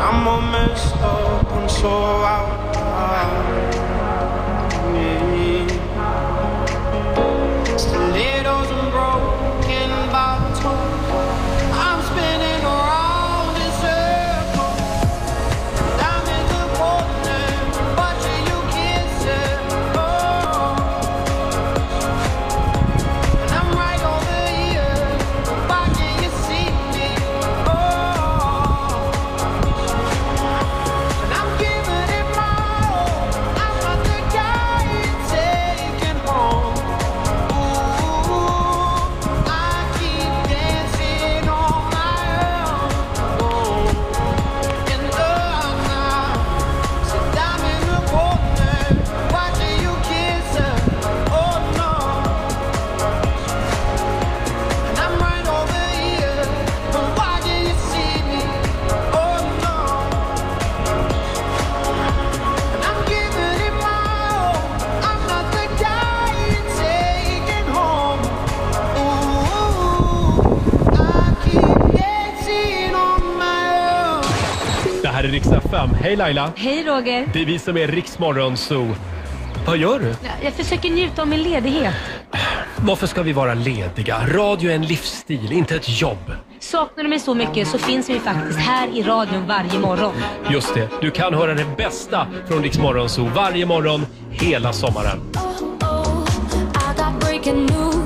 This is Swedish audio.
I'm all messed up so out. Här är Rix FM. Hej Laila! Hej Roger. Det är vi som är Rix Morgonzoo. Vad gör du? Jag försöker njuta av min ledighet. Varför ska vi vara lediga? Radio är en livsstil, inte ett jobb. Saknar du mig så mycket så finns vi faktiskt här i radion varje morgon. Just det, du kan höra det bästa från Rix Morgonzoo varje morgon hela sommaren. I got breaking news.